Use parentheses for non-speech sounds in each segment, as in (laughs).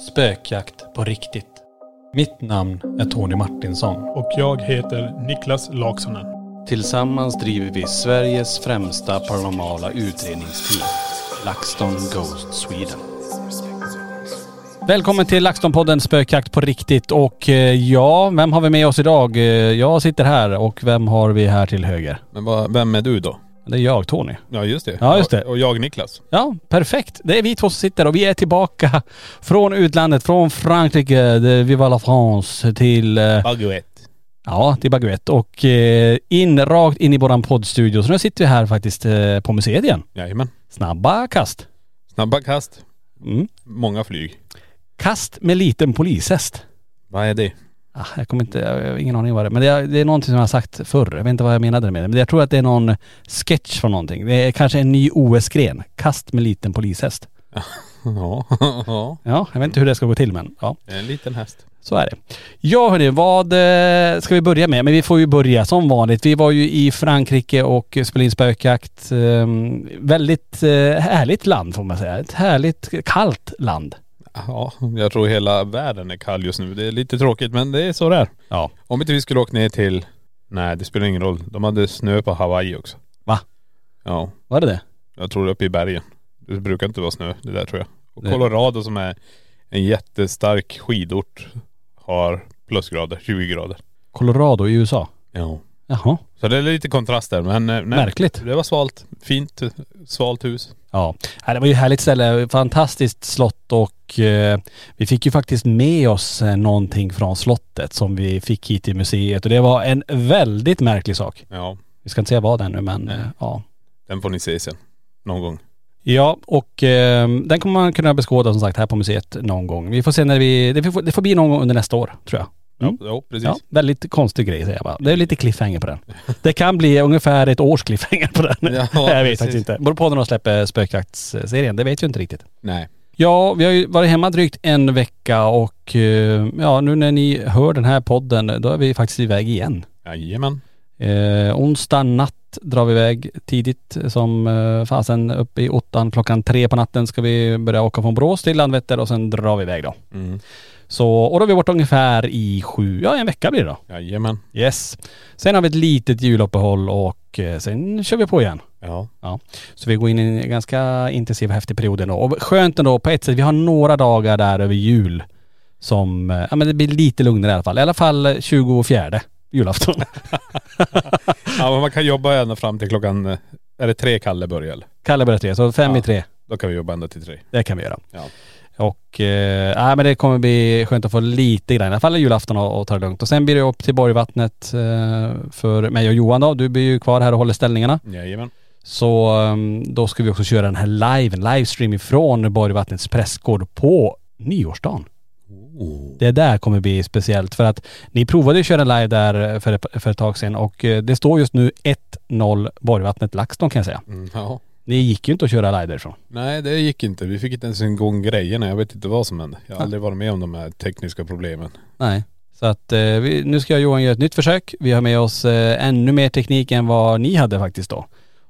Spökjakt på riktigt. Mitt namn är Tony Martinsson. Och jag heter Niklas Laksonen. Tillsammans driver vi Sveriges främsta paranormala utredningsteam. LaxTon Ghost Sweden. Välkommen till LaxTon-podden Spökjakt på riktigt. Och eh, ja, vem har vi med oss idag? Eh, Jag sitter här och vem har vi här till höger? Men vad, vem är du då? Det är jag, Tony. Ja just det. Ja, just det. Och, jag Niklas. Ja, perfekt. Det är vi två som sitter och vi är tillbaka från utlandet, från Frankrike, Viva la France till eh, Baguette. Ja, till Baguette och eh, in, rakt in i våran poddstudio. Så nu sitter vi här faktiskt eh, på museet igen. Jajamän. Snabba kast. Snabba kast. Mm. Många flyg. Kast med liten polishäst. Vad är det? Ah, jag kommer inte, jag har ingen aning vad det är. Men det är, det är någonting som jag har sagt förr. Jag vet inte vad jag menade med det. Men jag tror att det är någon sketch från någonting. Det är kanske en ny OS-gren. Kast med liten polishäst. (laughs) Ja, (laughs) ja. Ja, jag vet inte hur det ska gå till men ja, En liten häst. så är det. Ja hörni, vad eh, ska vi börja med? Men vi får ju börja som vanligt. Vi var ju i Frankrike och spelade in spökjakt. Eh, väldigt eh, härligt land får man säga. Ett härligt kallt land. Ja, jag tror hela världen är kall just nu. Det är lite tråkigt men det är så det är. Ja. Om inte vi skulle åka ner till.. Nej det spelar ingen roll. De hade snö på Hawaii också. Va? Ja. Var det det? Jag tror uppe i bergen. Det brukar inte vara snö det där tror jag. Och Det- Colorado som är en jättestark skidort har plusgrader, 20 grader. Colorado i USA. Ja. Jaha. Så det är lite kontrast där men eh, nej, Märkligt. Det var svalt. Fint, svalt hus. Ja, Nej, det var ju ett härligt ställe. Fantastiskt slott och eh, vi fick ju faktiskt med oss eh, någonting från slottet som vi fick hit till museet och det var en väldigt märklig sak. Ja, Vi ska inte säga vad ännu men eh, ja. den får ni se sen. Någon gång. Ja och eh, den kommer man kunna beskåda som sagt här på museet någon gång. Vi får se när vi, det får, det får bli någon gång under nästa år tror jag. Mm. Ja, precis. Ja, väldigt konstig grej säger jag bara. Det är lite cliffhanger på den. Det kan bli ungefär ett års cliffhanger på den. (laughs) Ja, (laughs) jag vet precis. faktiskt inte. Beror på när de släpper spökjaktsserien. Det vet vi inte riktigt. Nej. Ja, vi har ju varit hemma drygt en vecka och eh, ja, nu när ni hör den här podden, då är vi faktiskt iväg igen. Jajamän. Eh, onsdag natt drar vi iväg tidigt som eh, fasen upp i ottan. Klockan tre på natten ska vi börja åka från Borås till Landvetter och sen drar vi iväg då. Mm. Så, och då är vi borta ungefär i sju, ja en vecka blir det då. Jajamän. Yes. Sen har vi ett litet juluppehåll och eh, sen kör vi på igen. Ja. Så vi går in i en ganska intensiv häftig period ändå. Och skönt ändå på ett sätt, vi har några dagar där över jul som, eh, ja men det blir lite lugnare i alla fall. I alla fall 24 julafton. (laughs) ja men man kan jobba ända fram till klockan.. eh, Är det tre Kalle börjar? Kalle börjar tre, så fem Ja. i tre. Då kan vi jobba ända till tre. Det kan vi göra. Ja. Och, eh, men det kommer bli skönt att få lite grann, i alla fall julafton och, och ta det lugnt. Och sen blir det upp till Borgvattnet eh, för mig och Johan då. Du blir ju kvar här och håller ställningarna. Jajamän. Så um, då ska vi också köra den här live, en livestream ifrån Borgvattnets prästgård på nyårsdagen. Det där kommer bli speciellt för att ni provade att köra live där för, ett- för ett tag sedan och eh, det står just nu 1-0 Borgvattnet LaxTon kan jag säga. Mm, ja. Ni gick ju inte att köra live därifrån. Nej det gick inte. Vi fick inte ens igång grejerna. Jag vet inte vad som hände. Jag har aldrig varit med om de här tekniska problemen. Nej. Så att eh, vi, nu ska jag och Johan göra ett nytt försök. Vi har med oss eh, ännu mer teknik än vad ni hade faktiskt då.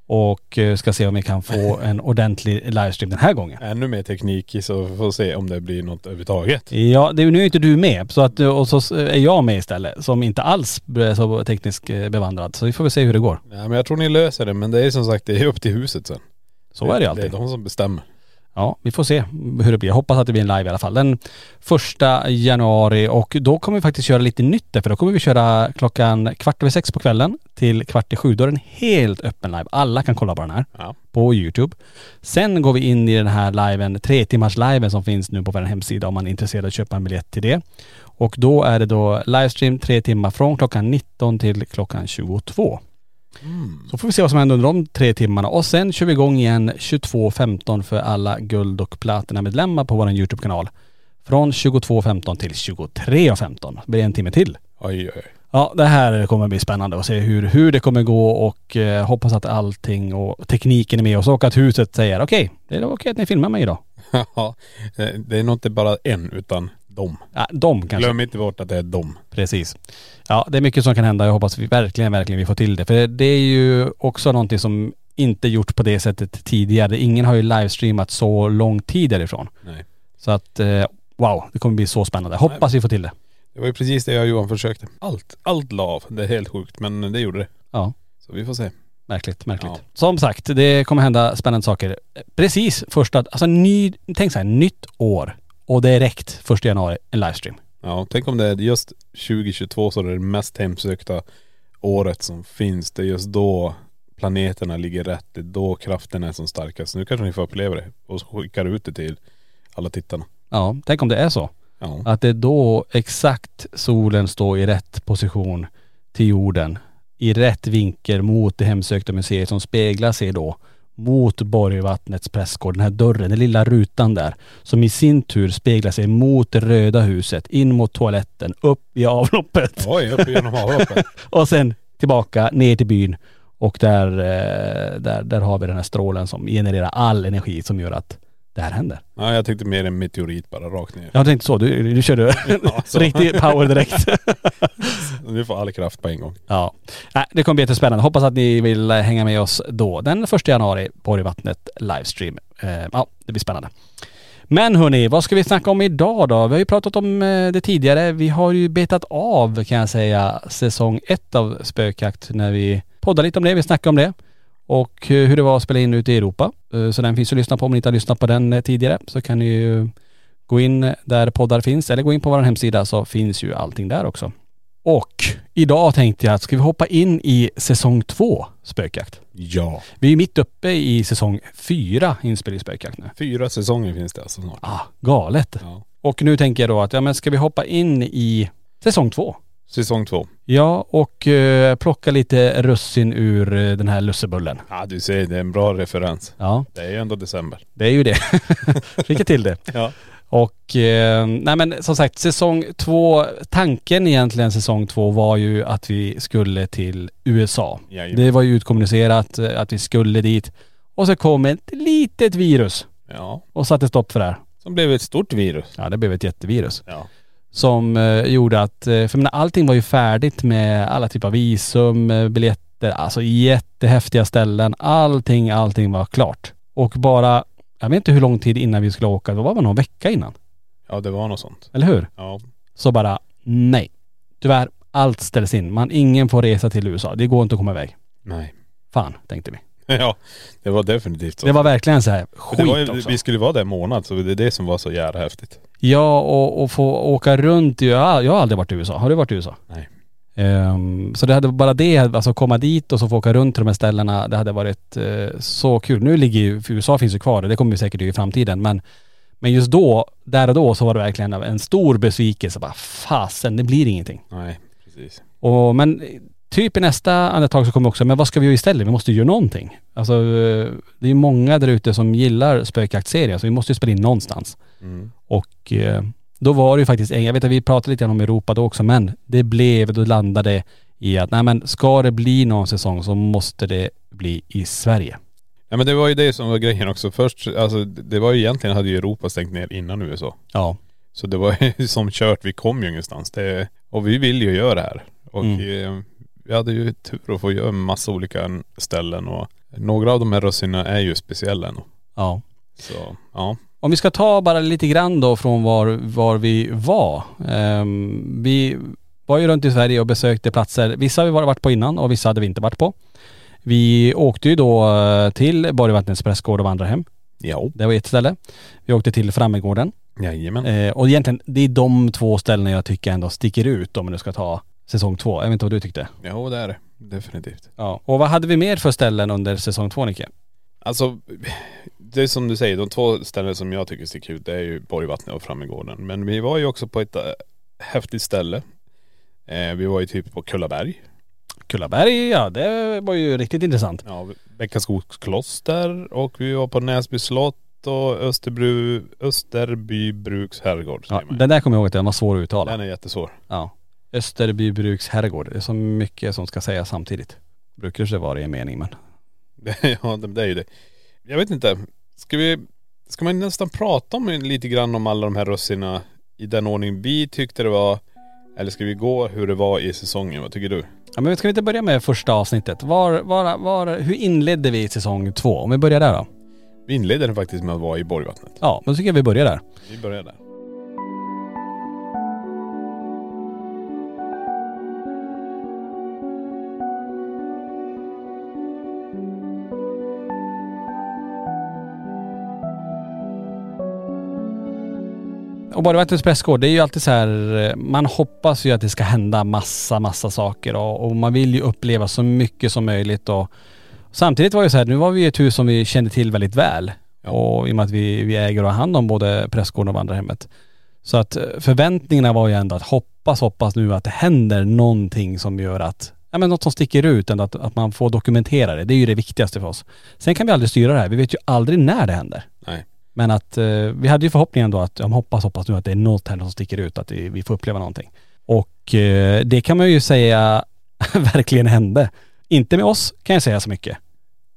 Och eh, ska se om vi kan få (laughs) en ordentlig livestream den här gången. Ännu mer teknik så vi får se om det blir något överhuvudtaget. Ja, det, nu är inte du med så att, och så är jag med istället som inte alls är så tekniskt eh, bevandrad. Så vi får väl se hur det går. Ja, men jag tror ni löser det men det är som sagt det är upp till huset sen. Så är det Det alltid. är de som bestämmer. Ja, vi får se hur det blir. Jag hoppas att det blir en live i alla fall. Den första januari och då kommer vi faktiskt köra lite nytt där, för då kommer vi köra klockan kvart över sex på kvällen till kvart i sju. Då är den helt öppen live. Alla kan kolla på den här Ja. på Youtube. Sen går vi in i den här liven, tre timmars liven som finns nu på vår hemsida om man är intresserad av att köpa en biljett till det. Och då är det då livestream tre timmar från klockan 19 till klockan 22. Så får vi se vad som händer under de tre timmarna och sen kör vi igång igen 22.15 för alla guld och platina-medlemmar på vår Youtube-kanal. Från 22.15 till 23.15. Det blir en timme till. Oj oj. Ja, det här kommer bli spännande att se hur, hur det kommer gå och eh, hoppas att allting och tekniken är med oss och att huset säger okej, det är okej att ni filmar mig idag. (laughs) Ja, det är nog inte bara en utan dem. Ja, de kanske. Glöm inte bort att det är dem. Precis. Ja, det är mycket som kan hända. Jag hoppas vi verkligen, verkligen vi får till det. För det är ju också någonting som inte gjorts på det sättet tidigare. Ingen har ju livestreamat så lång tid därifrån. Nej. Så att, eh, wow, det kommer bli så spännande. Hoppas vi får till det. Det var ju precis det jag och Johan försökte. Allt, allt la av. Det är helt sjukt men det gjorde det. Ja. Så vi får se. Märkligt, märkligt. Ja. Som sagt, det kommer hända spännande saker. Precis första, alltså ny, tänk så här, nytt år och direkt första januari en livestream. Ja, tänk om det är just 2022 så är det det mest hemsökta året som finns. Det är just då planeterna ligger rätt. Det är då kraften är som starkast. Nu kanske ni får uppleva det och skickar ut det till alla tittarna. Ja, tänk om det är så. Ja. Att det är då exakt solen står i rätt position till jorden. I rätt vinkel mot det hemsökta museet som speglar sig då mot Borgvattnets prästgård. Den här dörren, den lilla rutan där. Som i sin tur speglar sig mot det röda huset, in mot toaletten, upp i avloppet. Oj, upp genom avloppet. (laughs) Och sen tillbaka ner till byn. Och där, eh, där, där har vi den här strålen som genererar all energi som gör att det här händer. Ja, jag tyckte mer en meteorit bara rakt ner. Jag tänkte så, du, du körde (laughs) Ja, så. (laughs) riktig power direkt. (laughs) Nu får all kraft på en gång. Ja. Nej, det kommer bli jättespännande. Hoppas att ni vill eh, hänga med oss då. Den första januari, Borgvattnet livestream. Eh, ja, det blir spännande. Men hörni, vad ska vi snacka om idag då? Vi har ju pratat om eh, det tidigare. Vi har ju betat av kan jag säga säsong ett av Spökjakt när vi poddade lite om det. Vi snackade om det. Och eh, hur det var att spela in ute i Europa. Eh, Så den finns att lyssna på om ni inte har lyssnat på den eh, tidigare. Så kan ni ju gå in där poddar finns eller gå in på vår hemsida så finns ju allting där också. Och idag tänkte jag att ska vi hoppa in i säsong två Spökjakt. Ja. Vi är mitt uppe i säsong fyra inspelning Spökjakt nu. Fyra säsonger finns det alltså snart. Ah, galet. Ja. Och nu tänker jag då att, ja men ska vi hoppa in i säsong två? Säsong två. Ja, och eh, plocka lite russin ur eh, den här lussebullen. Ja du ser, det är en bra referens. Ja, Det är ju ändå december. det är ju det. (laughs) Skicka till det. Ja. Och eh, nej men som sagt säsong två, tanken egentligen säsong två var ju att vi skulle till USA. Jajamän. Det var ju utkommunicerat eh, att vi skulle dit. Och så kom ett litet virus Ja. och satte stopp för det här. Som blev ett stort virus. Ja det blev ett jättevirus. Ja. Som eh, gjorde att, eh, för jag menar, allting var ju färdigt med alla typer av visum, eh, biljetter, alltså jättehäftiga ställen. Allting, allting var klart. Och bara, jag vet inte hur lång tid innan vi skulle åka, då var det någon vecka innan. Ja det var något sånt. Eller hur? Ja. Så bara, nej. Tyvärr, allt ställs in. Man, ingen får resa till USA. Det går inte att komma iväg. Nej. Fan, tänkte vi. (laughs) Ja, det var definitivt så. Det var verkligen så här skit ju- också. Vi skulle vara där en månad så det är det som var så jävla häftigt. Ja, och, och få åka runt. i- Jag, jag har aldrig varit i USA. Har du varit i USA? Nej. Ehm, så det hade bara det, alltså komma dit och så få åka runt till de här ställena, det hade varit eh, så kul. Nu ligger ju, USA finns ju kvar och det kommer ju säkert i framtiden men men just då, där och då så var det verkligen en stor besvikelse. Bara fasen, det blir ingenting. Nej, precis. Och, men typ i nästa andetag så kommer också, men vad ska vi göra istället? Vi måste ju göra någonting. Alltså eh, det är ju många där ute som gillar spökjaktserier så vi måste ju spela in någonstans. Mm. Och eh, då var det ju faktiskt, jag vet att vi pratade lite grann om Europa då också men det blev, då landade i att nej men ska det bli någon säsong så måste det bli i Sverige. Ja men det var ju det som var grejen också. Först, alltså det var ju egentligen hade ju Europa stängt ner innan USA. Ja. Så det var ju (laughs) som kört, vi kom ju ingenstans. Det, Och vi vill ju göra det här. Och Mm. eh, vi hade ju tur att få göra en massa olika ställen och några av de här russinen är ju speciella ändå. Ja. Så ja. Om vi ska ta bara lite grann då från var, var vi var. Ehm, vi var ju runt i Sverige och besökte platser. Vissa har vi varit på innan och vissa hade vi inte varit på. Vi åkte ju då eh, till Borgvattnets prästgård och vandrarhem. Ja. Det var ett ställe. Vi åkte till Frammegården. Jajamän. Eh, och egentligen, det är de två ställena jag tycker ändå sticker ut om nu ska ta säsong två. Jag vet inte vad du tyckte? Jo det är det. Definitivt. Ja. Och vad hade vi mer för ställen under säsong två Nicke? Alltså, det är som du säger, de två ställen som jag tycker sticker ut det är ju Borgvattnet och Frammegården. Men vi var ju också på ett äh, häftigt ställe. Eh, vi var ju typ på Kullaberg. Kullaberg, ja det var ju riktigt intressant. Ja, Bäckaskogs kloster och vi var på Näsby slott och Österbru, Österby bruks herrgård. Ja, säger man. den där kommer jag ihåg att den var svår att uttala. Den är jättesvår. Ja. Österbybruks herrgård. Det är så mycket som ska sägas samtidigt. Brukar det vara i en mening men. (laughs) ja det det är ju det. Jag vet inte. Ska vi, ska man nästan prata om lite grann om alla de här russina i den ordning vi tyckte det var? Eller ska vi gå hur det var i säsongen? Vad tycker du? Ja men ska vi inte börja med första avsnittet? Var, var, var, hur inledde vi säsong två? Om vi börjar där då? Vi inledde faktiskt med att vara i Borgvattnet. Ja, då tycker jag vi börjar där. Vi börjar där. Och Borgvattnets prästgård, det är ju alltid så här, eh, man hoppas ju att det ska hända massa, massa saker och, och man vill ju uppleva så mycket som möjligt och samtidigt var det så här, nu var vi i ett hus som vi kände till väldigt väl. Ja. Och i och med att vi, vi äger och har hand om både prästgården och vandrarhemmet. Så att eh, förväntningarna var ju ändå att hoppas, hoppas nu att det händer någonting som gör att, ja men något som sticker ut, ändå att, att man får dokumentera det. Det är ju det viktigaste för oss. Sen kan vi aldrig styra det här, vi vet ju aldrig när det händer. Nej. Men att eh, vi hade ju förhoppningen då att, jag hoppas, hoppas nu att det är något här som sticker ut, att vi, får uppleva någonting. Och eh, det kan man ju säga (laughs) verkligen hände. Inte med oss kan jag säga så mycket.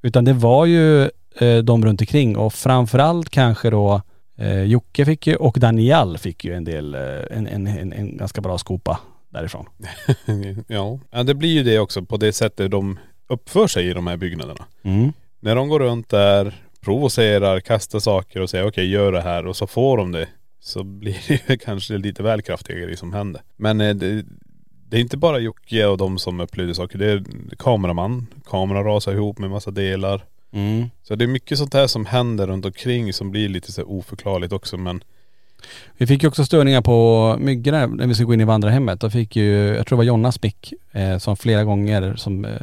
Utan det var ju eh, de runt omkring och framförallt kanske då eh, Jocke fick ju och Daniel fick ju en del, eh, en, en, en, en ganska bra skopa därifrån. (laughs) ja. ja, det blir ju det också på det sättet de uppför sig i de här byggnaderna. Mm. När de går runt där, provocerar, kastar saker och säger okej gör det här och så får de det. Så blir det ju (laughs) kanske lite väl kraftiga grejer som händer. Men eh, det, det är inte bara Jocke och de som upplevde saker. Det är kameraman. Kameran rasar ihop med massa delar. Mm. Så det är mycket sånt här som händer runt omkring som blir lite så oförklarligt också men Vi fick ju också störningar på myggorna när vi skulle gå in i vandrarhemmet. Då fick ju, jag tror det var Jonas mick, eh, som flera gånger som eh,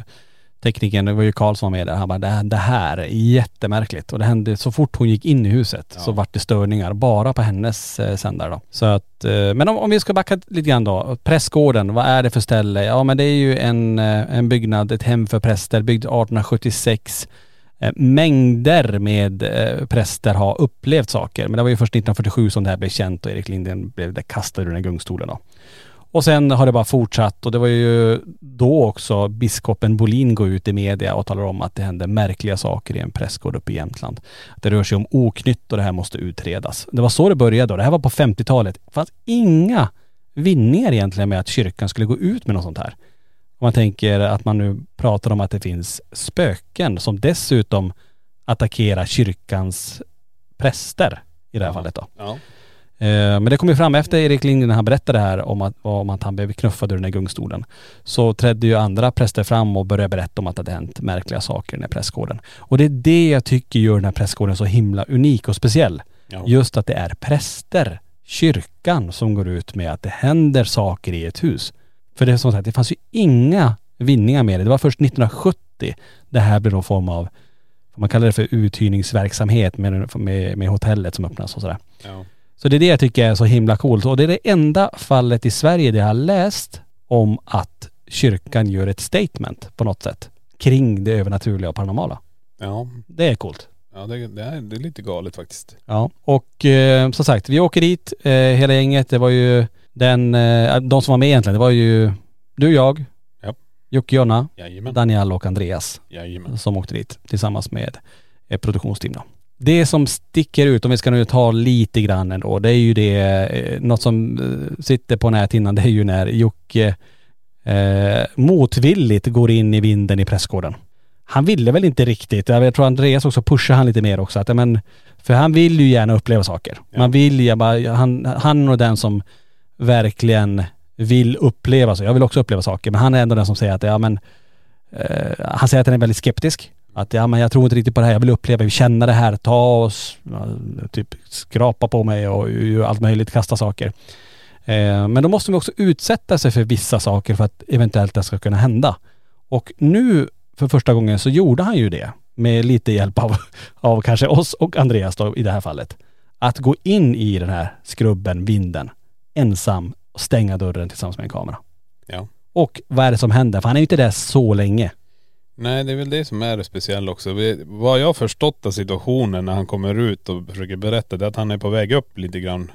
teknikern, det var ju Karl som var med där, han bara det, här- det här är jättemärkligt. Och det hände så fort hon gick in i huset Ja. så vart det störningar bara på hennes eh, sändare då. Så att, eh, men om, om vi ska backa lite grann då. Prästgården, vad är det för ställe? Ja men det är ju en, eh, en byggnad, ett hem för präster, byggd 1876. Eh, Mängder med eh, präster har upplevt saker. Men det var ju först 1947 som det här blev känt och Erik Linden blev kastad ur den här gungstolen då. Och sen har det bara fortsatt och det var ju då också biskopen Bolin går ut i media och talar om att det händer märkliga saker i en prästgård uppe i Jämtland. Det rör sig om oknytt och det här måste utredas. Det var så det började då. Det här var på 50-talet. Det fanns inga vinningar egentligen med att kyrkan skulle gå ut med något sånt här. Om man tänker att man nu pratar om att det finns spöken som dessutom attackerar kyrkans präster i det här fallet då. ja. Eh, Men det kom ju fram efter Erik Lindgren när han berättade det här om att, om att han blev knuffad ur den här gungstolen. Så trädde ju andra präster fram och började berätta om att det hade hänt märkliga saker i den här prästgården. Och det är det jag tycker gör den här prästgården så himla unik och speciell. Ja. Just att det är präster, kyrkan, som går ut med att det händer saker i ett hus. För det är som sagt, det fanns ju inga vinningar med det. Det var först 1970 det här blev någon form av, man kallar det för uthyrningsverksamhet med, med, med hotellet som öppnas och sådär. ja. Så det är det jag tycker är så himla coolt. Och det är det enda fallet i Sverige där jag har läst om att kyrkan gör ett statement på något sätt kring det övernaturliga och paranormala. Ja, Det är coolt. ja det, det, är, det är lite galet faktiskt. Ja, och eh, som sagt, vi åker dit, eh, hela gänget. Det var ju den, eh, de som var med egentligen, det var ju du, jag, Ja. Jocke, Jonna, Jajamän. Daniel och Andreas Jajamän. som åkte dit tillsammans med ett produktionsteam då. Det som sticker ut, om vi ska nu ta lite grann ändå, det är ju det, eh, något som eh, sitter på näthinnan, det är ju när Jocke eh, motvilligt går in i vinden i pressgården. Han ville väl inte riktigt, jag tror Andreas också pushar han lite mer också, att, ja, men, för han vill ju gärna uppleva saker. Man vill ju bara, han, han är den som verkligen vill uppleva så. Jag vill också uppleva saker, men han är ändå den som säger att, ja men, eh, han säger att han är väldigt skeptisk. Att ja men jag tror inte riktigt på det här, jag vill uppleva, jag vill känna det här, ta och s- ja, typ skrapa på mig och allt möjligt, kasta saker. Eh, men då måste man också utsätta sig för vissa saker för att eventuellt det ska kunna hända. Och nu för första gången så gjorde han ju det med lite hjälp av, (laughs) av kanske oss och Andreas då i det här fallet. Att gå in i den här skrubben, vinden, ensam och stänga dörren tillsammans med en kamera. Ja. Och vad är det som händer? För han är ju inte där så länge. Nej det är väl det som är det speciella också. Vi- Vad jag har förstått av situationen när han kommer ut och försöker berätta det är att han är på väg upp lite grann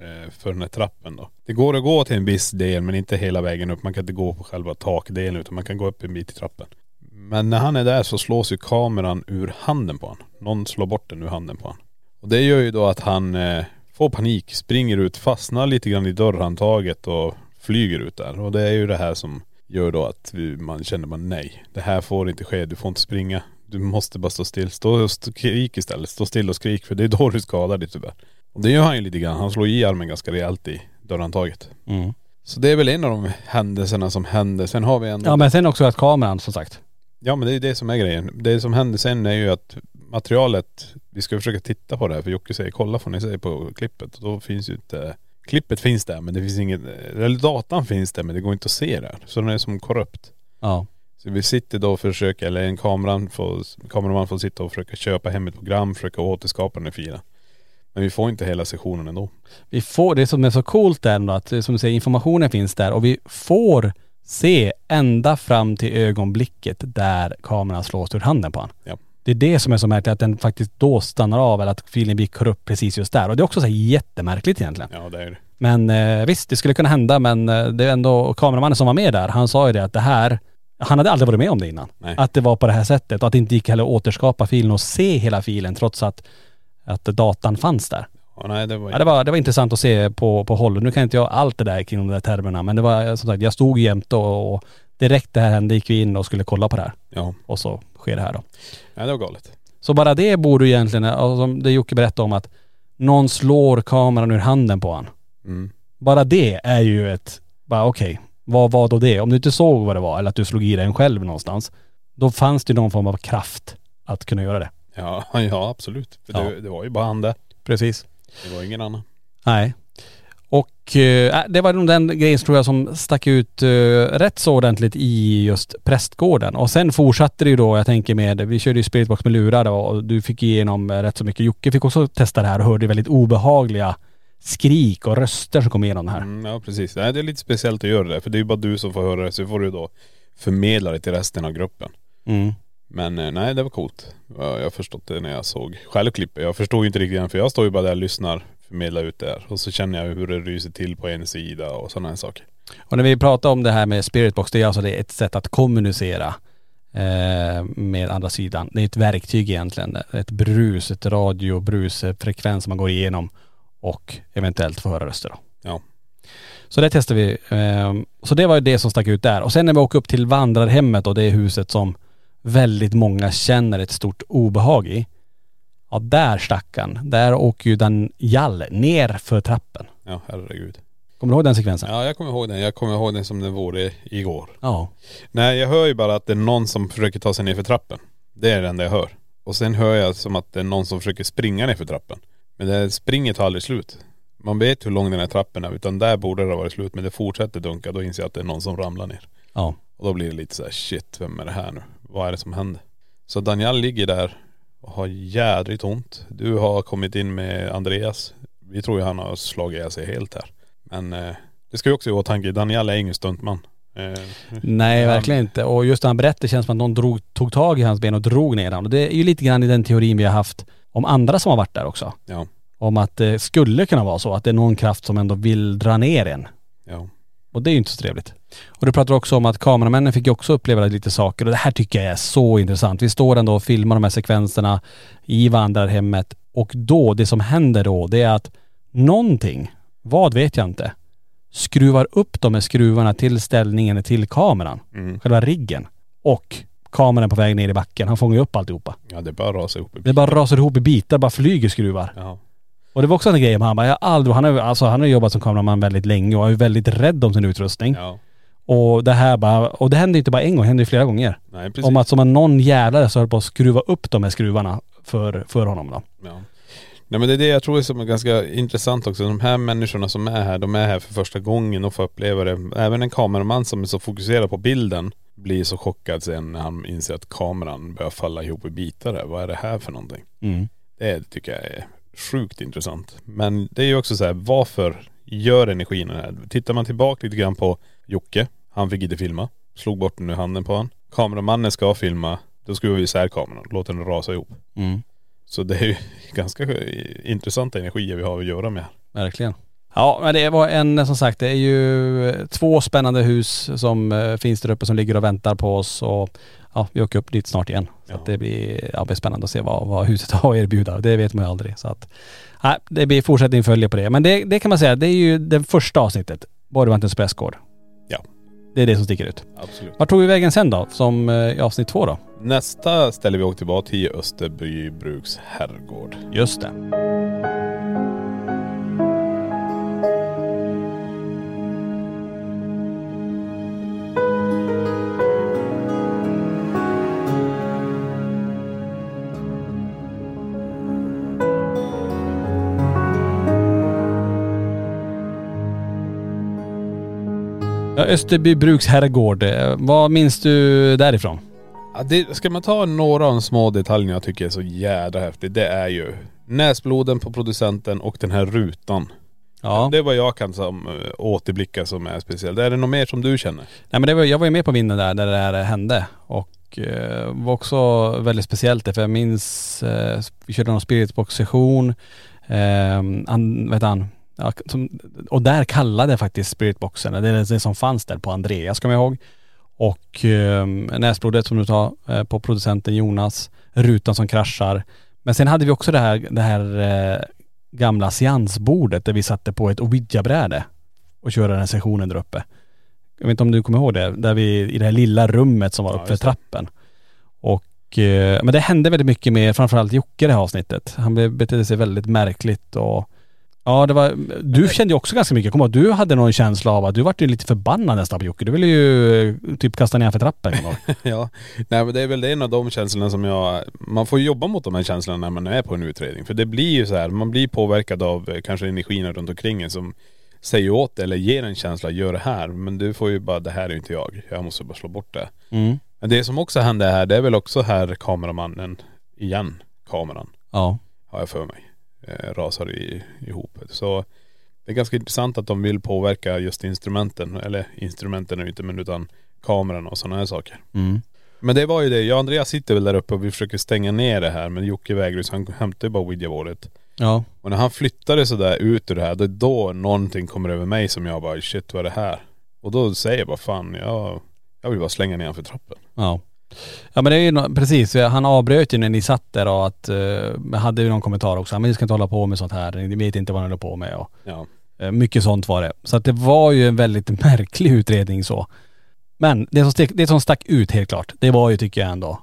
eh, för den här trappen då. Det går att gå till en viss del men inte hela vägen upp. Man kan inte gå på själva takdelen utan man kan gå upp en bit i trappen. Men när han är där så slås ju kameran ur handen på honom. Någon slår bort den ur handen på honom. Och det gör ju då att han eh, får panik, springer ut, fastnar lite grann i dörrhandtaget och flyger ut där. Och det är ju det här som gör då att vi, man känner man nej. Det här får inte ske, du får inte springa. Du måste bara stå still. Stå och skrik istället. Stå still och skrik för det är då du skadar dig tyvärr. Och det gör han ju lite grann. Han slår i armen ganska rejält i dörrhandtaget. Så det är väl en av de händelserna som händer. Sen har vi ändå.. Ja men sen också att kameran som sagt. Ja men det är det som är grejen. Det som händer sen är ju att materialet, vi ska försöka titta på det här för Jocke säger kolla får ni se på klippet. Och då finns ju inte, klippet finns där men det finns inget, eller datan finns där men det går inte att se där. Så den är som korrupt. Ja. Så vi sitter då och försöker, eller en kameraman får, kameraman får sitta och försöka köpa hem ett program, försöka återskapa den här filen. Men vi får inte hela sessionen ändå. Vi får, det som är så coolt är ändå att, eh, som du säger, informationen finns där och vi får se ända fram till ögonblicket där kameran slås ur handen på honom. Ja. Det är det som är så märkligt, att den faktiskt då stannar av eller att filen blir korrupt precis just där. Och det är också så här jättemärkligt egentligen. Ja det är det. Men eh, visst, det skulle kunna hända men eh, det är ändå kameramannen som var med där, han sa ju det att det här, han hade aldrig varit med om det innan. Nej. Att det var på det här sättet och att det inte gick heller att återskapa filen och se hela filen trots att, att datan fanns där. Ja, nej det var Ja, det, var, det var intressant att se på, på håll. Nu kan inte jag allt det där kring de där termerna men det var som sagt, jag stod jämte och, och direkt det här hände gick vi in och skulle kolla på det här. Ja. Och så sker det här då. Nej det var galet. Så bara det borde ju egentligen, och som det Jocke berättade om att någon slår kameran ur handen på han. Mm. Bara det är ju ett, bara okej, vad var då det? Om du inte såg vad det var eller att du slog i dig en själv någonstans, då fanns det någon form av kraft att kunna göra det. Ja, (laughs) ja absolut. För Ja. Det, det var ju bara han där. Precis. Det var ingen annan. Nej. Och eh, det var nog den grejen tror jag som stack ut eh, rätt så ordentligt i just prästgården. Och sen fortsatte det ju då, jag tänker med, vi körde ju spiritbox med lurar då, och du fick igenom eh, rätt så mycket. Jocke fick också testa det här och hörde väldigt obehagliga skrik och röster som kom igenom det här. Mm, ja precis. Nej, det är lite speciellt att göra det. För det är ju bara du som får höra det. Så får du då förmedla det till resten av gruppen. Mm. Men eh, nej det var coolt. Ja, Jag har förstått det när jag såg själv klippet. Jag förstod ju inte riktigt än för jag står ju bara där och lyssnar, förmedlar ut det här. Och så känner jag hur det ryser till på en sida och sådana här saker. Och när vi pratar om det här med spiritbox, det är alltså det ett sätt att kommunicera eh, med andra sidan. Det är ett verktyg egentligen. Ett brus, ett radiobrus, frekvens som man går igenom och eventuellt få höra röster då. Ja. Så det testade vi. Eh, så det var ju det som stack ut där. Och sen när vi åker upp till vandrarhemmet och det är huset som väldigt många känner ett stort obehag i. Ja där stackarn, där åker ju den Jall ner för trappen. Ja herregud. Kommer du ihåg den sekvensen? Ja jag kommer ihåg den. Jag kommer ihåg den som den vore igår. Ja. Nej jag hör ju bara att det är någon som försöker ta sig ner för trappen. Det är det enda jag hör. Och sen hör jag som att det är någon som försöker springa ner för trappen. Men det springet tar aldrig slut. Man vet hur lång den här trappen är utan där borde det ha varit slut men det fortsätter dunka. Då inser jag att det är någon som ramlar ner. Ja. Och då blir det lite så här: shit vem är det här nu? Vad är det som händer? Så Daniel ligger där och har jädrigt ont. Du har kommit in med Andreas. Vi tror ju han har slagit ihjäl sig helt här. Men eh, det ska ju också i åtanke, Daniel är ingen stuntman. Eh, Nej han- verkligen inte. Och just när han berättade känns det som att någon drog, tog tag i hans ben och drog ner honom. Och det är ju lite grann i den teorin vi har haft om andra som har varit där också. Ja, Om att det skulle kunna vara så att det är någon kraft som ändå vill dra ner en. ja. Och det är ju inte så trevligt. Och du pratar också om att kameramännen fick ju också uppleva lite saker och det här tycker jag är så intressant. Vi står ändå och filmar de här sekvenserna i vandrarhemmet och då, det som händer då, det är att någonting, vad vet jag inte, skruvar upp de här skruvarna till ställningen till kameran. Mm. Själva riggen. Och kameran på väg ner i backen. Han fångar ju upp alltihopa. Ja det bara rasar ihop. Det bara rasar ihop i bitar, bara flyger skruvar. Ja. Och det var också en grej med han bara, jag har aldrig, han har, ju- alltså, han har jobbat som kameraman väldigt länge och är ju väldigt rädd om sin utrustning. ja. Och det här bara, och det hände inte bara en gång, det hände ju flera gånger. Nej precis. Om att som en någon jävlare så höll på att skruva upp de här skruvarna för, för honom då. Ja. Nej men det är det jag tror som är ganska intressant också. De här människorna som är här, de är här för första gången och får uppleva det. Även en kameraman som är så fokuserad på bilden blir så chockad sen när han inser att kameran börjar falla ihop i bitar. där. Vad är det här för någonting? Mm. Det tycker jag är sjukt intressant. Men det är ju också så här, varför gör energin det här? Tittar man tillbaka lite grann på Jocke, han fick inte filma. Slog bort den ur handen på han. Kameramannen ska filma, då skruvar vi isär kameran, låter den rasa ihop. Mm. Så det är ju (laughs) ganska intressanta energier vi har att göra med. Verkligen. Ja men det var en, som sagt det är ju två spännande hus som eh, finns där uppe som ligger och väntar på oss och ja, vi åker upp dit snart igen. Så Ja. att det blir, ja, det blir spännande att se vad, vad huset har att erbjuda. Det vet man ju aldrig. Så att, nej, det blir fortsättning följa på det. Men det, det kan man säga, det är ju det första avsnittet. Borgvattnets prästgård. Ja. Det är det som sticker ut. Absolut. Vart tog vi vägen sen då? Som eh, i avsnitt två då? Nästa ställe vi åkte tillbaka till Österby Bruks herrgård. Just det. Ja, Österby Bruks herrgård. Eh, Vad minns du därifrån? Ja, det, ska man ta några av de små detaljerna jag tycker är så jädra häftigt. Det är ju näsbloden på producenten och den här rutan. Ja. Det är vad jag kan som, eh, återblicka som är speciellt. Är det något mer som du känner? Nej men det var, jag var ju med på vinden där, där det här hände och eh, var också väldigt speciellt det, för jag minns, eh, vi körde någon spiritbox-session, eh, han, vet han, ja, som, och där kallade faktiskt spiritboxen, det är det som fanns där på Andreas kommer jag ihåg. Och eh, näsblodet som du tar eh, på producenten Jonas, rutan som kraschar. Men sen hade vi också det här, det här eh, gamla seansbordet där vi satte på ett ouija-bräde och körde den här sessionen där uppe. Jag vet inte om du kommer ihåg det, där vi i det här lilla rummet som var Ja, uppe för trappen. Och, eh, men det hände väldigt mycket med framförallt Jocke det här avsnittet. Han betedde sig väldigt märkligt och Ja det var, du kände ju också ganska mycket, jag kommer ihåg du hade någon känsla av att du vart ju lite förbannad nästan på Jocke. Du ville ju eh, typ kasta ner för trappen. (laughs) ja. Nej men det är väl en av de känslorna som jag, man får jobba mot de här känslorna när man är på en utredning. För det blir ju så här, man blir påverkad av eh, kanske energin runt omkring en som säger åt eller ger en känsla, gör det här. Men du får ju bara, det här är ju inte jag. Jag måste bara slå bort det. Mm. Men det som också hände här, det är väl också här kameramannen igen, kameran, Ja. har jag för mig, rasar i, ihop. Så det är ganska intressant att de vill påverka just instrumenten, eller instrumenten är ju inte men utan kameran och sådana här saker. Mm. Men det var ju det, jag och Andreas sitter väl där uppe och vi försöker stänga ner det här men Jocke vägrar så han hämtade ju bara ouija-bordet. Ja. Och när han flyttade sådär ut ur det här, det är då någonting kommer över mig som jag bara shit vad är det här? Och då säger jag bara fan jag, jag vill bara slänga ner för trappen. Ja. Ja men det är ju precis, han avbröt ju när ni satt där och att, uh, hade ju någon kommentar också, men ni ska inte hålla på med sånt här, ni vet inte vad ni håller på med och Ja. eh, mycket sånt var det. Så att det var ju en väldigt (laughs) märklig utredning så. Men det som, stick, det som stack ut helt klart, det var ju tycker jag ändå,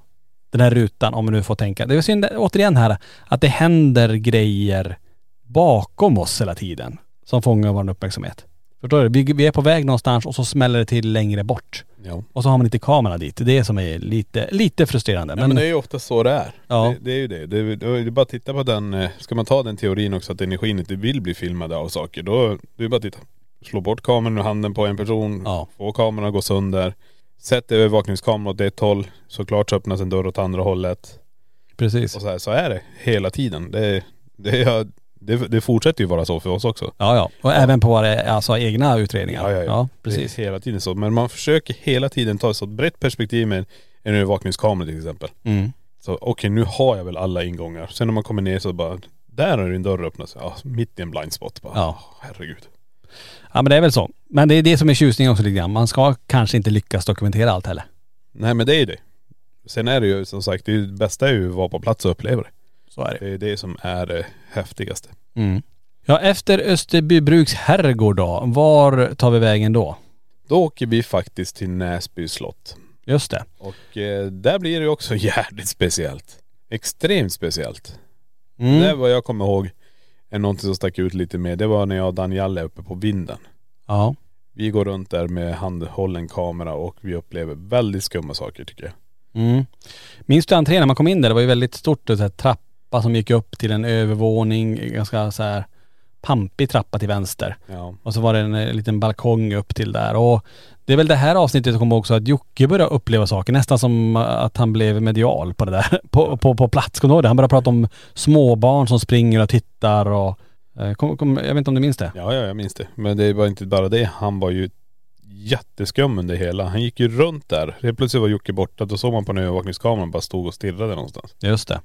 den här rutan om man nu får tänka. Det är synd, återigen här, att det händer grejer bakom oss hela tiden som fångar vår uppmärksamhet. Förstår du? Vi, vi är på väg någonstans och så smäller det till längre bort. Ja. Och så har man inte kamera dit. Det är det som är lite, lite frustrerande. Men, men det är ju ofta så det är. Ja. Det, det är ju det. Det det är bara att titta på den, eh, ska man ta den teorin också att energin inte vill bli filmad av saker, då, det är bara att titta. Slå bort kameran ur handen på en person, Ja. få kameran att gå sönder. Sätt övervakningskameran åt ett håll, såklart så öppnas en dörr åt andra hållet. Precis. Och så, här, så är det hela tiden. Det, det, det, det fortsätter ju vara så för oss också. Ja ja. Och även på våra alltså, egna utredningar. Ja, ja, ja. precis. Det är hela tiden så. Men man försöker hela tiden ta ett så brett perspektiv med en övervakningskamera till exempel. Mm. Så okej nu har jag väl alla ingångar. Sen när man kommer ner så bara, där har en dörr öppnat sig. Ja, mitt i en blind spot bara. Ja. Herregud. Ja men det är väl så. Men det är det som är tjusningen också lite grann. Man ska kanske inte lyckas dokumentera allt heller. Nej men det är ju det. Sen är det ju som sagt, det bästa är ju att vara på plats och uppleva det. Så är det. Det är det som är det häftigaste. Mm. Ja efter Österbybruks herrgård då, var tar vi vägen då? Då åker vi faktiskt till Näsby slott. Just det. Och eh, där blir det också (laughs) jävligt speciellt. Extremt speciellt. Mm. Det vad jag kommer ihåg är någonting som stack ut lite mer. Det var när jag och Daniel är uppe på vinden. Ja. Vi går runt där med handhållen kamera och vi upplever väldigt skumma saker tycker jag. Mm. Minns du entrén när man kom in där? Det var ju väldigt stort, så här, trappa som gick upp till en övervåning, ganska så här pampig trappa till vänster. Ja. Och så var det en, eh, liten balkong upp till där och det är väl det här avsnittet jag kommer också att Jocke började uppleva saker, nästan som att han blev medial på det där, (laughs) på, på, på plats. Kommer du ihåg det? Han började prata om småbarn som springer och tittar och eh, kom, kom, jag vet inte om du minns det? Ja, ja, jag minns det. Men det var inte bara det. Han var ju jätteskum under hela. Han gick ju runt där. Helt plötsligt var Jocke borta. Då såg man på en övervakningskamera bara stod och stirrade någonstans. Just det.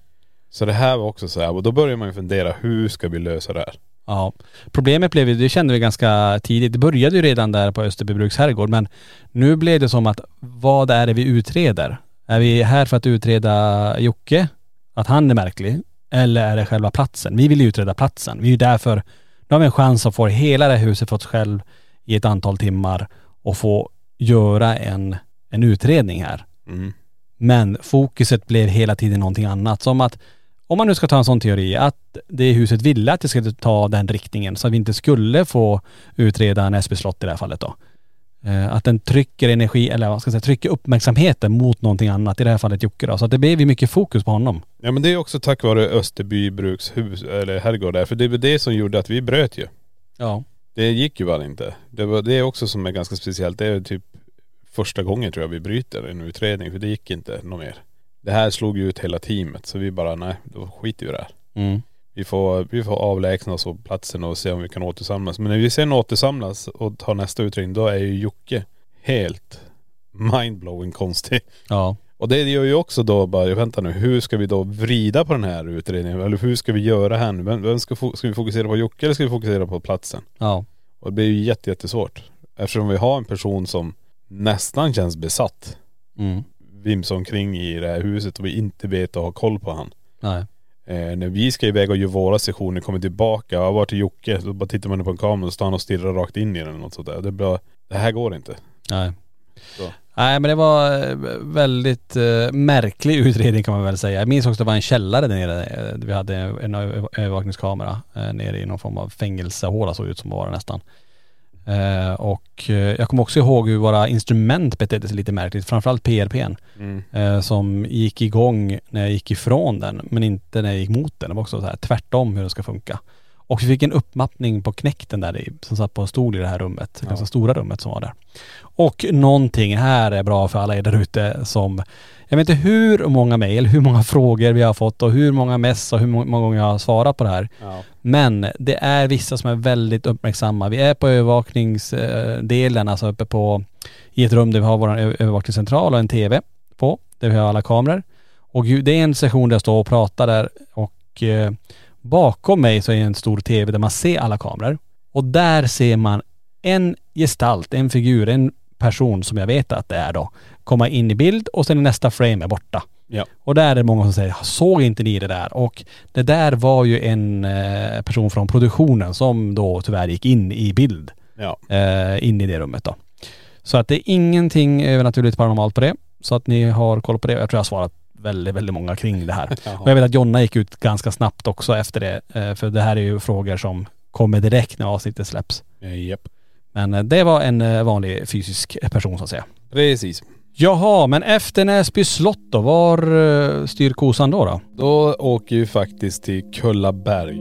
Så det här var också så här. Och då börjar man ju fundera, hur ska vi lösa det här? Ja. Problemet blev ju, det kände vi ganska tidigt, det började ju redan där på Österbybruks herrgård men nu blev det som att vad är det vi utreder? Är vi här för att utreda Jocke? Att han är märklig? Eller är det själva platsen? Vi vill ju utreda platsen. Vi är ju därför, nu har vi en chans att få hela det här huset för oss själv i ett antal timmar och få göra en, en utredning här. Mm. Men fokuset blev hela tiden någonting annat. Som att, om man nu ska ta en sån teori, att det huset ville att det skulle ta den riktningen så att vi inte skulle få utreda Näsby slott i det här fallet då. Eh, Att den trycker energi, eller vad ska jag säga, trycker uppmärksamheten mot någonting annat, i det här fallet Jocke då. Så att det blev ju mycket fokus på honom. Ja men det är också tack vare Österby bruks hus, eller herrgård där. För det var det som gjorde att vi bröt ju. Ja. Det gick ju bara inte. Det, var, det är också som är ganska speciellt. Det är typ första gången tror jag vi bryter en utredning. För det gick inte något mer. Det här slog ju ut hela teamet. Så vi bara, nej då skiter vi i det här. Mm. Vi får, vi får avlägsna oss på platsen och se om vi kan återsamlas. Men när vi sen återsamlas och tar nästa utredning, då är ju Jocke helt mindblowing konstig. Ja. Och det gör ju också då bara, vänta nu, hur ska vi då vrida på den här utredningen? Eller hur ska vi göra här nu? Vem, vem ska, ska vi fokusera på Jocke eller ska vi fokusera på platsen? Ja. Och det blir ju jätte, jättesvårt. Eftersom vi har en person som nästan känns besatt. Mm. Vimsar omkring i det här huset och vi inte vet och har koll på han. Nej. Eh, när vi ska iväg och göra våra sessioner, kommer tillbaka, ja, vart är Jocke? Så bara tittar man på en kamera och står han och stirrar rakt in i den eller något sånt där. Det, är bara, det här går inte. Nej. Så. Nej men det var eh, väldigt eh, märklig utredning kan man väl säga. Jag minns också att det var en källare där nere. Eh, Vi hade en övervakningskamera eh, nere i någon form av fängelsehåla såg ut som var det nästan. Eh, och eh, jag kommer också ihåg hur våra instrument betedde sig lite märkligt. Framförallt PRPn. Mm. Eh, som gick igång när jag gick ifrån den men inte när jag gick mot den. Det var också så här tvärtom hur det ska funka. Och vi fick en uppmappning på knäkten där i, som satt på en stol i det här rummet. Det ganska stora rummet som var där. Och någonting här är bra för alla er där ute som jag vet inte hur många mejl, hur många frågor vi har fått och hur många mess och hur må- många gånger jag har svarat på det här. Ja. Men det är vissa som är väldigt uppmärksamma. Vi är på övervakningsdelen, alltså uppe på i ett rum där vi har vår övervakningscentral och en TV på, där vi har alla kameror. Och det är en session där jag står och pratar där och eh, bakom mig så är en stor TV där man ser alla kameror. Och där ser man en gestalt, en figur, en person som jag vet att det är då, komma in i bild och sen i nästa frame är borta. Ja. Och där är det många som säger, såg inte ni det där? Och det där var ju en eh, person från produktionen som då tyvärr gick in i bild, Ja. eh, in i det rummet då. Så att det är ingenting övernaturligt paranormalt på det. Så att ni har koll på det. Jag tror jag har svarat väldigt, väldigt många kring det här. (laughs) Och jag vet att Jonna gick ut ganska snabbt också efter det. eh, För det här är ju frågor som kommer direkt när avsnittet släpps. Japp. Men det var en vanlig fysisk person så att säga. Precis. Jaha, men efter Näsby slott då, var eh, styr kosan då då? Då åker vi faktiskt till Kullaberg.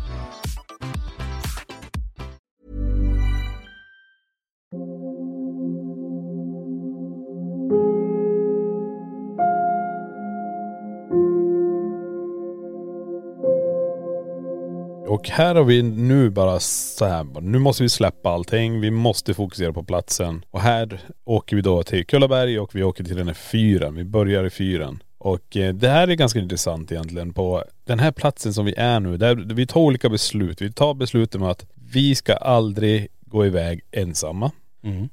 Och här har vi nu bara så här, nu måste vi släppa allting. Vi måste fokusera på platsen. Och här åker vi då till Kullaberg och vi åker till den här fyren. Vi börjar i fyren. Och eh, det här är ganska intressant egentligen. På den här platsen som vi är nu, där vi tar olika beslut. Vi tar beslutet med att vi ska aldrig gå iväg ensamma.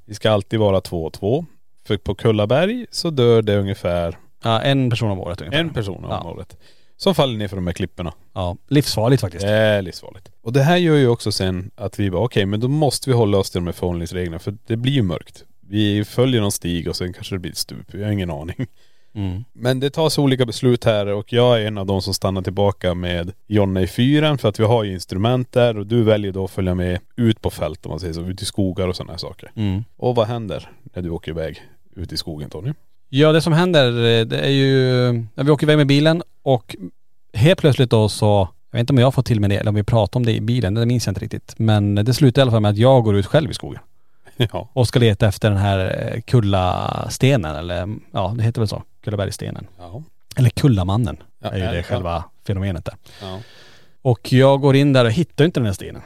Vi ska alltid vara två och två. För på Kullaberg så dör det ungefär Ja, en person om året ungefär. en person om Ja. året. Som faller ner för de här klipporna. Ja, livsfarligt faktiskt. Det är livsfarligt. Och det här gör ju också sen att vi bara okej men då måste vi hålla oss till de här förhållningsreglerna för det blir ju mörkt. Vi följer någon stig och sen kanske det blir ett stup. Jag har ingen aning. Mm. Men det tas olika beslut här och jag är en av de som stannar tillbaka med Jonna i fyren för att vi har ju instrument där och du väljer då att följa med ut på fält om man säger så, ut i skogar och sådana här saker. Mm. Och vad händer när du åker iväg ut i skogen Tony? Ja det som händer eh, det är ju, när vi åker iväg med bilen och helt plötsligt då så, jag vet inte om jag får till mig det eller om vi pratar om det i bilen, det minns jag inte riktigt. Men det slutar i alla fall med att jag går ut själv i skogen (laughs) Ja. och ska leta efter den här eh, kullastenen eller ja det heter väl så, Kullabergsstenen. Ja. Eller Kullamannen Ja, är ju det det, själva fenomenet där. ja. Och jag går in där och hittar inte den här stenen.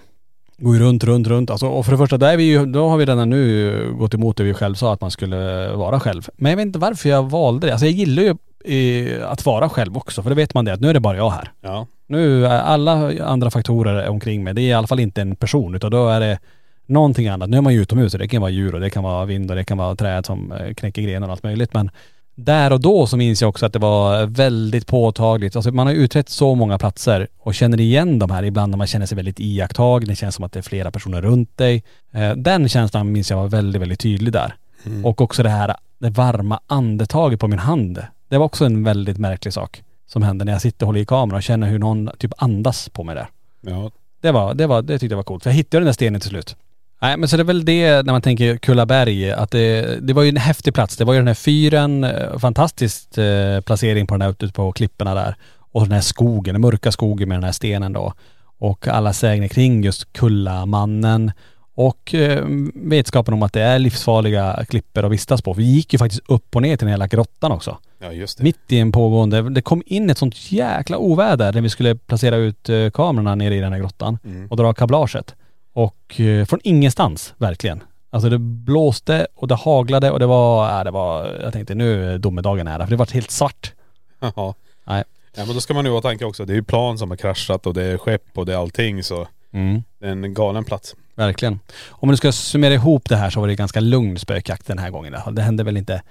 Går ju runt, runt, runt. Alltså, och för det första, där är vi ju, då har vi redan nu gått emot det vi själv sa att man skulle vara själv. Men jag vet inte varför jag valde det. Alltså jag gillar ju eh, att vara själv också. För då vet man det att nu är det bara jag här. Ja. Nu är alla andra faktorer omkring mig, det är i alla fall inte en person utan då är det någonting annat. Nu är man ju utomhus det kan vara djur och det kan vara vind och det kan vara träd som eh, knäcker grenar och allt möjligt. Men där och då så minns jag också att det var väldigt påtagligt. Alltså man har utrett så många platser och känner igen de här ibland när man känner sig väldigt iakttagen. Det känns som att det är flera personer runt dig. Eh, Den känslan minns jag var väldigt, väldigt tydlig där. Och också det här, det varma andetaget på min hand. Det var också en väldigt märklig sak som hände när jag sitter och håller i kameran och känner hur någon typ andas på mig där. Ja. Det var, det var, det tyckte jag var coolt. För jag hittade den där stenen till slut. Nej men så det är väl det när man tänker Kullaberg, att det, det var ju en häftig plats. Det var ju den här fyren, eh, fantastisk eh, placering på den här ute på klipporna där. Och den här skogen, den mörka skogen med den här stenen då. Och alla sägner kring just Kullamannen. Och eh, vetskapen om att det är livsfarliga klippor att vistas på. Vi gick ju faktiskt upp och ner till den hela grottan också. ja just det. Mitt i en pågående, det kom in ett sånt jäkla oväder när vi skulle placera ut eh, kamerorna nere i den här grottan och dra kablaget. Och eh, från ingenstans, verkligen. Alltså det blåste och det haglade och det var, äh, det var, jag tänkte nu är domedagen nära för det var helt svart. Ja. Nej. Ja men då ska man ju ha tanke också, det är ju plan som har kraschat och det är skepp och det är allting så Mm. det är en galen plats. Verkligen. Om nu ska summera ihop det här så var det ganska lugn spökjakt den här gången. Det hände väl inte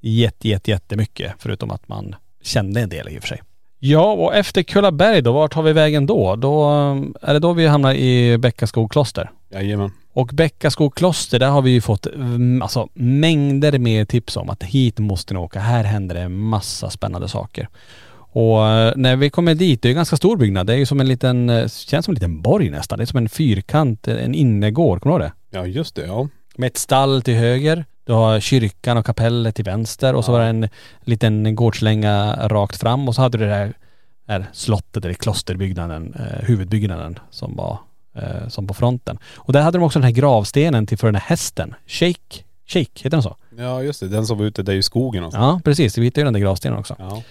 jätte, jätte, jättemycket förutom att man kände en del i och för sig. Ja, och efter Kullaberg då, vart tar vi vägen då? Då eh, är det då vi hamnar i Bäckaskog kloster. Jajamän. Och Bäckaskog kloster, där har vi ju fått mm, alltså, mängder med tips om att hit måste ni åka. Här händer det massa spännande saker. Och eh, när vi kommer dit, det är en ganska stor byggnad. Det är ju som en liten, eh, känns som en liten borg nästan. Det är som en fyrkant, en innergård. Kommer du ihåg det? Ja just det, ja. Med ett stall till höger. Du har kyrkan och kapellet till vänster och så var det en liten gårdslänga rakt fram och så hade du det där, där slottet eller klosterbyggnaden, eh, huvudbyggnaden som var eh, som på fronten. Och där hade de också den här gravstenen till för den här hästen. Shake, Shake, heter den så? Ja just det, den som var ute där i skogen och så. Ja precis, vi hittade ju den där gravstenen också. Ja.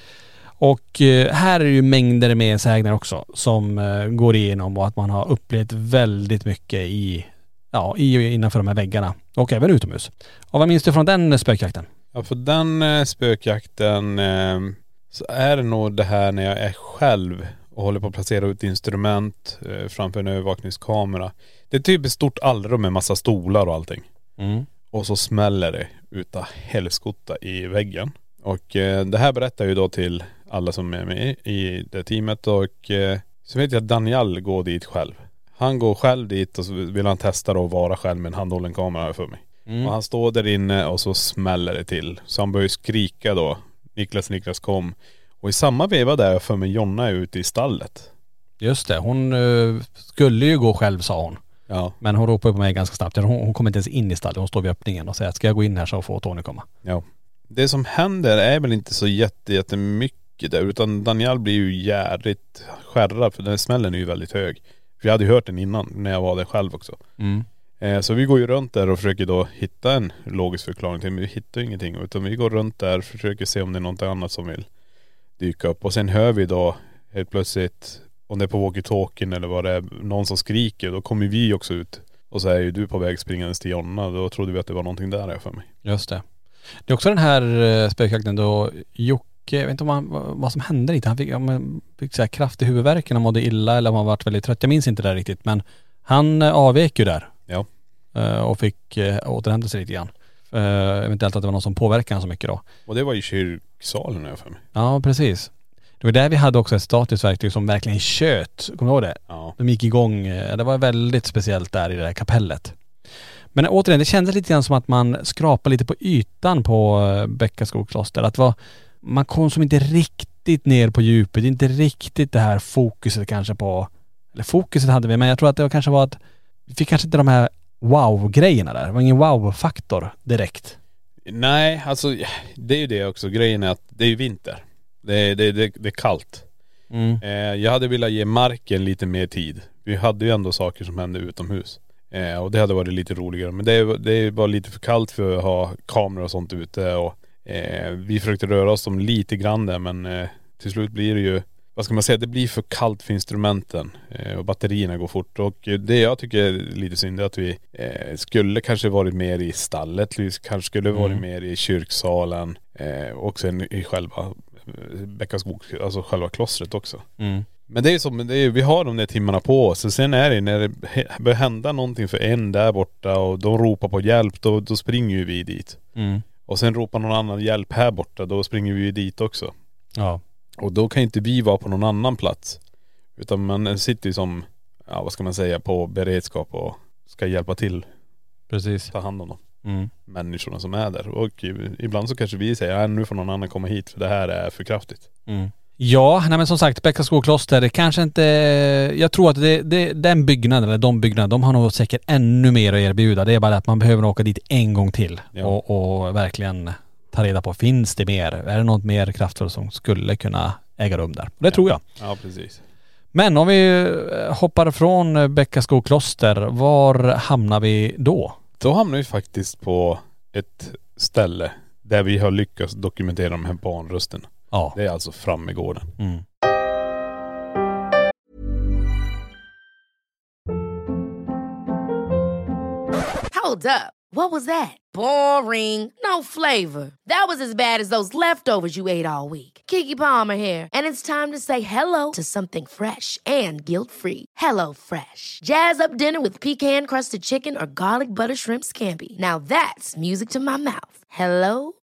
Och eh, här är ju mängder med sägner också som eh, går igenom och att man har upplevt väldigt mycket i, ja, i, innanför de här väggarna och även utomhus. Och vad minns du från den spökjakten? Ja för den eh, spökjakten eh, så är det nog det här när jag är själv och håller på att placera ut instrument eh, framför en övervakningskamera. Det är typ ett stort allrum med massa stolar och allting. Mm. Och så smäller det utav helskotta i väggen. Och eh, det här berättar jag ju då till alla som är med i det teamet och eh, så vet jag att Daniel går dit själv. Han går själv dit och så vill han testa då att vara själv med en handhållen kamera för mig. Och han står där inne och så smäller det till. Så han börjar ju skrika då. Niklas, Niklas kom. Och i samma veva där för mig Jonna är ute i stallet. Just det, hon eh, skulle ju gå själv sa hon. Ja. Men hon ropade på mig ganska snabbt. Hon, hon kommer inte ens in i stallet. Hon står vid öppningen och säger att ska jag gå in här så får Tony komma. Ja. Det som händer är väl inte så jätte, jättemycket där utan Daniel blir ju jävligt skärrad för den smällen är ju väldigt hög. För jag hade ju hört den innan när jag var där själv också. Mm. Eh, så vi går ju runt där och försöker då hitta en logisk förklaring till men vi hittar ju ingenting. Utan vi går runt där och försöker se om det är något annat som vill dyka upp. Och sen hör vi då helt plötsligt, om det är på walkie-talkien eller vad det är, någon som skriker. Då kommer vi också ut. Och så är ju du på väg springandes till Jonna. Då trodde vi att det var någonting där för mig. Just det. Det är också den här eh, spökjakten då Jocke, jag vet inte om han, vad som hände lite. Han fick, men, fick så här kraftig huvudvärk, han mådde illa eller om han varit väldigt trött. Jag minns inte det där riktigt men han eh, avvek ju där. Ja. Eh, Och fick eh, återhämta sig lite grann. Eventuellt att det var någon som påverkade honom så mycket då. Och det var i kyrksalen har jag för mig. Ja precis. Det var där vi hade också ett statiskt verktyg som verkligen tjöt. Kommer du ihåg det? Ja. De gick igång, det var väldigt speciellt där i det där kapellet. Men återigen, det kändes lite grann som att man skrapade lite på ytan på Bäckaskog kloster. Att det var, man kom som inte riktigt ner på djupet, inte riktigt det här fokuset kanske på, eller fokuset hade vi, men jag tror att det kanske var att vi fick kanske inte de här wow-grejerna där. Det var ingen wow-faktor direkt. Nej, alltså det är ju det också. Grejen är att det är ju vinter. Det är, det, det, det är kallt. Mm. Eh, jag hade velat ge marken lite mer tid. Vi hade ju ändå saker som hände utomhus. Eh, och det hade varit lite roligare. Men det, är- det var lite för kallt för att ha kameror och sånt ute. Och, eh, vi försökte röra oss som lite grann där men eh, till slut blir det ju vad ska man säga, det blir för kallt för instrumenten eh, och batterierna går fort. Och eh, det jag tycker är lite synd är att vi eh, skulle kanske varit mer i stallet, vi kanske skulle varit Mm. mer i kyrksalen eh, och sen i själva Bäckaskog, alltså själva klostret också. Mm. Men det är som, det är, vi har de där timmarna på oss. Och sen är det när det börjar hända någonting för en där borta och de ropar på hjälp, då, då springer ju vi dit. Mm. Och sen ropar någon annan hjälp här borta, då springer vi ju dit också. Ja. Och då kan inte vi vara på någon annan plats. Utan man sitter ju som, ja vad ska man säga, på beredskap och ska hjälpa till, Precis. ta hand om de Mm. människorna som är där. Och ibland så kanske vi säger, ja nu får någon annan komma hit för det här är för kraftigt. Mm. Ja, nej men som sagt Bäckaskog kloster, det kanske inte... Jag tror att det, det, den byggnaden, eller de byggnaderna, de har nog säkert ännu mer att erbjuda. Det är bara att man behöver åka dit en gång till Ja. och, och verkligen ta reda på, finns det mer? Är det något mer kraftfullt som skulle kunna äga rum där? Det tror jag. Ja precis. Men om vi eh, hoppar från Bäckaskog kloster, var hamnar vi då? Då hamnar vi faktiskt på ett ställe där vi har lyckats dokumentera de här barnrösten. Ja. Det är alltså Frammegården. Mm. Hold up. What was that? Boring. No flavor. That was as bad as those leftovers you ate all week. Kiki Palmer here, and it's time to say hello to something fresh and guilt-free. Hello Fresh. Jazz up dinner with pecan-crusted chicken or garlic butter shrimp scampi. Now that's music to my mouth. Hello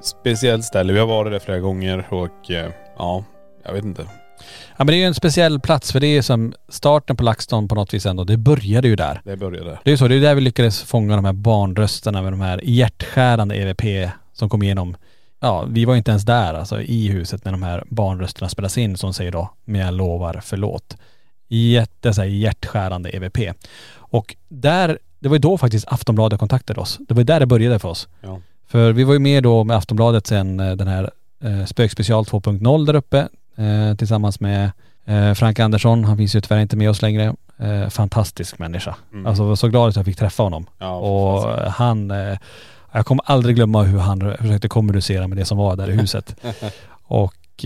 speciellt ställe. Vi har varit där flera gånger och eh, ja, jag vet inte. Ja men det är ju en speciell plats för det är som starten på LaxTon på något vis ändå. Det började ju där. Det började. Det är ju så, det är där vi lyckades fånga de här barnrösterna med de här hjärtskärande EVP som kom igenom. Ja, vi var ju inte ens där alltså i huset när de här barnrösterna spelas in som säger då, men jag lovar förlåt. Jätte så här, hjärtskärande EVP. Och där, det var ju då faktiskt Aftonbladet kontaktade oss. Det var ju där det började för oss. Ja. För vi var ju med då med Aftonbladet sen eh, den här eh, Spökspecial 2.0 där uppe eh, tillsammans med eh, Frank Andersson. Han finns ju tyvärr inte med oss längre. Eh, fantastisk människa. Mm. Alltså var så glad att jag fick träffa honom. Ja, och han, jag kommer aldrig glömma hur han försökte kommunicera med det som var där i huset. (laughs) och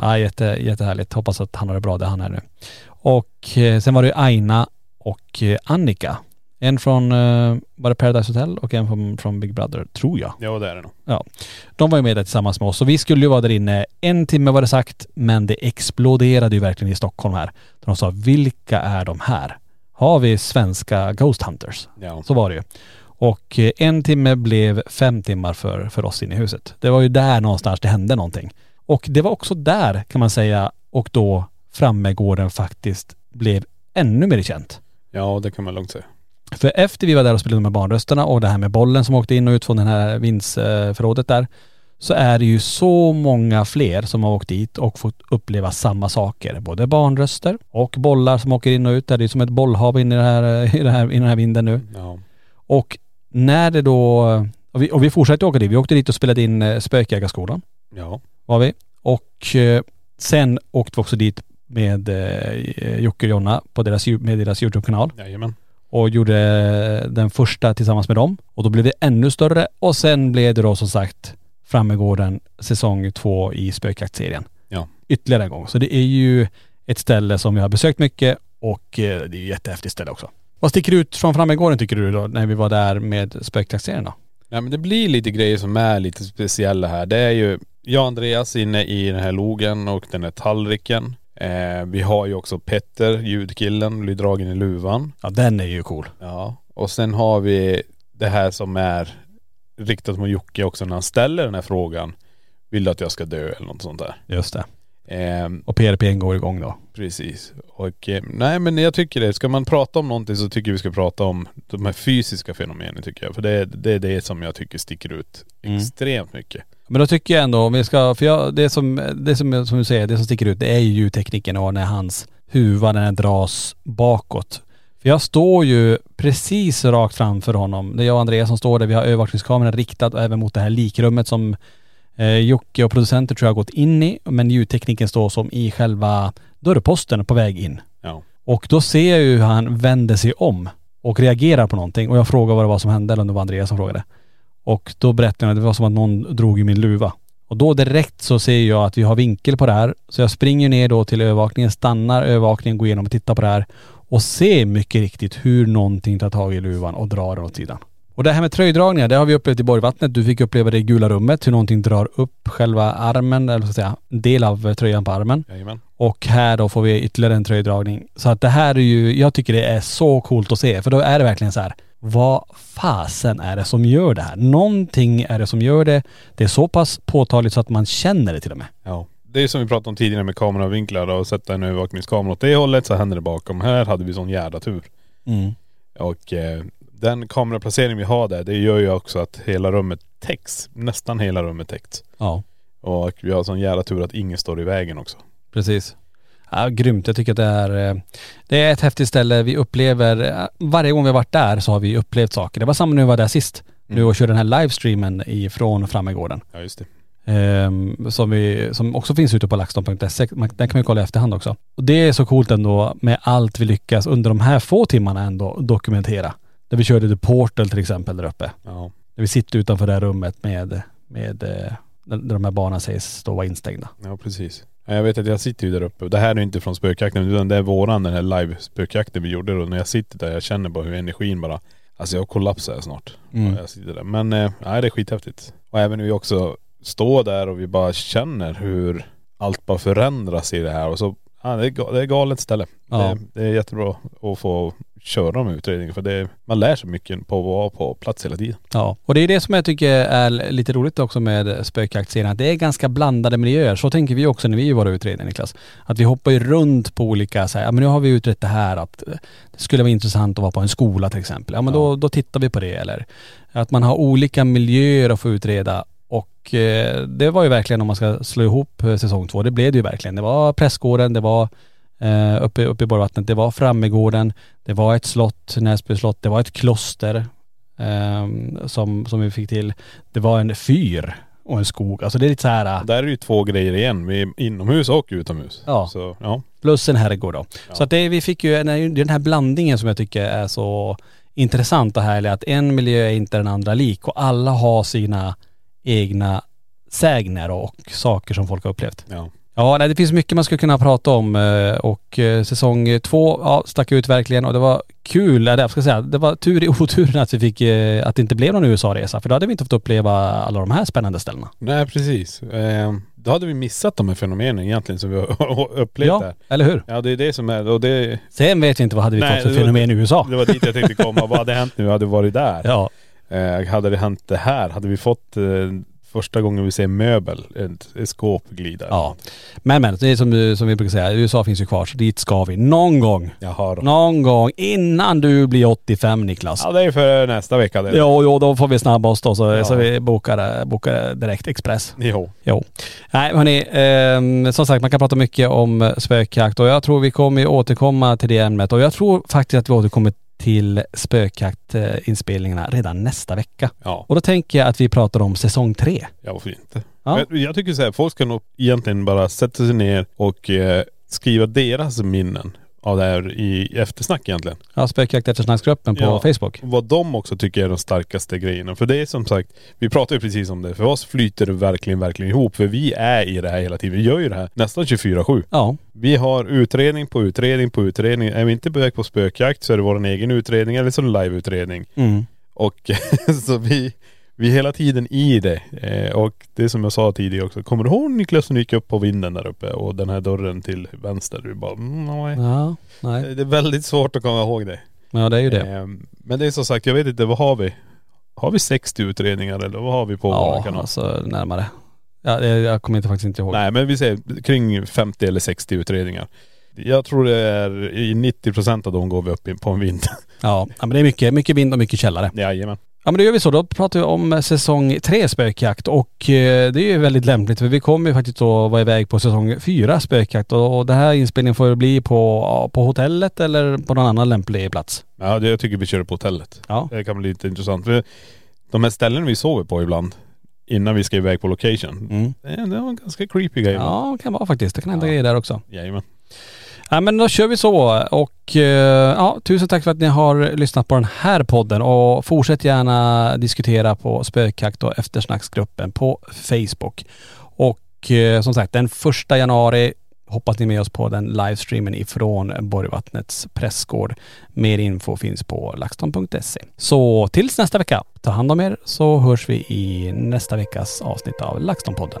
ja, jätte, jättehärligt. Hoppas att han har det bra där han är nu. Och sen var det Aina och Annika. En från, eh, var det Paradise Hotel och en från, från Big Brother, tror jag. Ja det är det nog. Ja. De var ju med där tillsammans med oss och vi skulle ju vara där inne en timme var det sagt, men det exploderade ju verkligen i Stockholm här. De sa, vilka är de här? Har vi svenska Ghost Hunters? Ja. Så var det ju. Och eh, en timme blev fem timmar för, för oss inne i huset. Det var ju där någonstans det hände någonting. Och det var också där kan man säga och då Frammegården faktiskt blev ännu mer känt. Ja det kan man lugnt säga. För efter vi var där och spelade med barnrösterna och det här med bollen som åkte in och ut från det här vindsförrådet där. Så är det ju så många fler som har åkt dit och fått uppleva samma saker. Både barnröster och bollar som åker in och ut. Det är ju som ett bollhav in i, det här, (laughs) i, det här, i den här vinden nu. Ja. Och när det då, och vi, och vi fortsatte åka dit. Vi åkte dit och spelade in eh, Spökjägarskolan Ja. var vi. Och eh, sen åkte vi också dit med eh, Jocke och Jonna på deras, med deras YouTube-kanal Jajamän. Och gjorde den första tillsammans med dem. Och då blev det ännu större och sen blev det då som sagt Frammegården säsong två i spökjaktserien. Ja. Ytterligare en gång. Så det är ju ett ställe som jag har besökt mycket och eh, det är ju jättehäftigt ställe också. Vad sticker ut från Frammegården tycker du då när vi var där med spökjaktserien då? Ja men det blir lite grejer som är lite speciella här. Det är ju jag och Andreas inne i den här logen och den här tallriken. Eh, vi har ju också Petter, ljudkillen, blir dragen i luvan. Ja den är ju cool. Ja. Och sen har vi det här som är riktat mot Jocke också när han ställer den här frågan. Vill du att jag ska dö eller något sånt där? Just det. Ehm, Och PRP går igång då. Precis. Och eh, nej men jag tycker det. Ska man prata om någonting så tycker jag vi ska prata om de här fysiska fenomenen tycker jag. För det, är- det är det som jag tycker sticker ut Mm. extremt mycket. Men då tycker jag ändå om vi ska, för jag, det som, det som, som du säger, det som sticker ut det är ju ljudtekniken och när hans huva när den dras bakåt. För jag står ju precis rakt framför honom. Det är jag och Andreas som står där. Vi har övervakningskameran riktad även mot det här likrummet som eh, Jocke och producenter tror jag har gått in i. Men ljudtekniken står som i själva dörrposten på väg in. Ja. Och då ser jag ju hur han vänder sig om och reagerar på någonting. Och jag frågar vad det var som hände, eller om det var Andreas som frågade. Och då berättade att det var som att någon drog i min luva. Och då direkt så ser jag att vi har vinkel på det här. Så jag springer ner då till övervakningen, stannar övervakningen, går igenom och tittar på det här. Och ser mycket riktigt hur någonting tar tag i luvan och drar den åt sidan. Och det här med tröjdragningar, det har vi upplevt i Borgvattnet. Du fick uppleva det i gula rummet, hur någonting drar upp själva armen, eller ska jag säga, del av eh, tröjan på armen. Jajamän. Och här då får vi ytterligare en tröjdragning. Så att det här är ju, jag tycker det är så coolt att se. För då är det verkligen så här, vad fasen är det som gör det här? Någonting är det som gör det. Det är så pass påtagligt så att man känner det till och med. Ja. Det är som vi pratade om tidigare med kameravinklar och sätta en övervakningskamera åt det hållet så händer det bakom. Här hade vi sån jävla tur. Mm. Och eh, den kameraplacering vi har där, det gör ju också att hela rummet täcks. Nästan hela rummet täcks. Ja, Och vi har sån jävla tur att ingen står i vägen också. precis. Ja, grymt. Jag tycker att det är, eh, det är ett häftigt ställe. Vi upplever, eh, varje gång vi har varit där så har vi upplevt saker. Det var samma när vi var där sist. Nu och körde den här livestreamen ifrån Frammegården. Ja just det. Ehm, som, vi, som också finns ute på laxton.se. Man- Den kan vi kolla i efterhand också. Och det är så coolt ändå med allt vi lyckas under de här få timmarna ändå dokumentera. Där vi körde The Portal till exempel där uppe. Ja. Där vi sitter utanför det här rummet med, med eh, där där de här barnen sägs stå och vara instängda. Ja precis. Ja, Jag vet att jag sitter ju där uppe. Det här är inte från spökjakten utan det är våran den här live spökjakten vi gjorde. Och när jag sitter där jag känner bara hur energin bara Alltså jag kollapsar snart. Mm. Jag sitter där. Men eh, nej, det är skithäftigt. Och även när vi också står där och vi bara känner hur allt bara förändras i det här. Och så, ja, det, är, det är galet ställe. Ja. Det, det är jättebra att få köra de här utredningarna. För det, man lär sig mycket på att vara på plats hela tiden. Ja, och det är det som jag tycker är lite roligt också med spökjaktserien. Att det är ganska blandade miljöer. Så tänker vi också när vi gör våra utredningar Niklas. Att vi hoppar ju runt på olika, så här, ja men nu har vi utrett det här att eh, det skulle vara intressant att vara på en skola till exempel. Ja men Då, då tittar vi på det eller att man har olika miljöer att få utreda och eh, det var ju verkligen om man ska slå ihop eh, säsong två, det blev det ju verkligen. Det var prästgården, det var eh, uppe, uppe i Borgvattnet, det var Frammegården, det var ett slott, Näsby slott, det var ett kloster eh, som, som vi fick till. Det var en fyr och en skog. Alltså det är lite så här.. Där är det ju två grejer igen. Vi är inomhus och utomhus. Ja. Så ja. Plus en herrgård då. Så att det, vi fick ju en, den här blandningen som jag tycker är så intressant och härlig. Att en miljö är inte den andra lik och alla har sina egna sägner och saker som folk har upplevt. Ja. Ja, nej, det finns mycket man skulle kunna prata om eh, och eh, säsong två, ja, stack ut verkligen och det var kul, eller jag ska säga, det var tur i oturen att vi fick, eh, att det inte blev någon USA-resa för då hade vi inte fått uppleva alla de här spännande ställena. Nej precis. Eh, då hade vi missat de här fenomenen egentligen som vi (laughs) har upplevt Ja, där. eller hur? Ja det är det som är, och det.. Sen vet vi inte vad hade vi Nej, fått för var- fenomen i USA. Det var dit jag tänkte komma. Vad hade hänt nu? Hade vi varit där? (laughs) Ja. Eh, hade det hänt det här? Hade vi fått eh, första gången vi ser möbel, ett, ett skåp glida? Ja. Men men, det är som, du- som vi brukar säga, USA finns ju kvar så dit ska vi någon gång. Jaha då. Någon gång innan du blir 85 Niklas. Ja det är för nästa vecka det. Jo, jo, då får vi snabba oss då så, Ja. så vi bokar, bokar direkt express. Jo. Jo. Nej hörni, eh, som sagt man kan prata mycket om spökjakt och jag tror vi kommer ju återkomma till det ämnet och jag tror faktiskt att vi återkommer till spökjaktinspelningarna redan nästa vecka. Ja. Och då tänker jag att vi pratar om säsong tre. Ja varför inte? Ja. Jag tycker så här, folk ska nog egentligen bara sätta sig ner och eh, skriva deras minnen av det här i eftersnack egentligen. Ja, spökjakt eftersnacksgruppen på Ja. Facebook. Vad de också tycker är de starkaste grejerna. För det är som sagt, vi pratar ju precis om det. För oss flyter det verkligen, verkligen ihop. För vi är i det här hela tiden. Vi gör ju det här nästan 24-7. Ja. Vi har utredning på utredning på utredning. Är vi inte på väg på spökjakt så är det vår egen utredning eller så är det liveutredning. Mm. Och (laughs) så vi, vi är hela tiden i det. Eh, och det som jag sa tidigare också. Kommer du ihåg Niklas du gick upp på vinden där uppe och den här dörren till vänster? Du bara, mm, nej. Ja, nej. Det är väldigt svårt att komma ihåg det. Ja det är ju det. Eh, Men det är som sagt, jag vet inte, vad har vi? Har vi 60 utredningar eller vad har vi på Ja, kanal? alltså närmare. Ja, jag kommer inte faktiskt inte ihåg. Nej men vi säger kring 50 eller 60 utredningar. Jag tror det är i 90% av dem går vi upp på en vind. Ja, ja men det är mycket, mycket vind och mycket källare. Jajamän. Ja men då gör vi så. Då pratar vi om säsong tre spökjakt och eh, det är ju väldigt lämpligt för vi kommer ju faktiskt att vara iväg på säsong fyra spökjakt och, och det här inspelningen får bli på, på hotellet eller på någon annan lämplig plats. Ja det, jag tycker vi kör på hotellet. Ja. Det kan bli lite intressant. För de här ställena vi sover på ibland innan vi ska iväg på location. Mm. Det, det var en ganska creepy grej. Ja det kan vara faktiskt. Det kan hända Ja. grejer där också. Jajamän. Ja men då kör vi så och eh, ja, tusen tack för att ni har lyssnat på den här podden och fortsätt gärna diskutera på spökjakt och eftersnacksgruppen på Facebook. Och eh, som sagt den första januari hoppas ni med oss på den livestreamen ifrån Borgvattnets prästgård. Mer info finns på laxton.se. Så tills nästa vecka, ta hand om er så hörs vi i nästa veckas avsnitt av LaxTon-podden.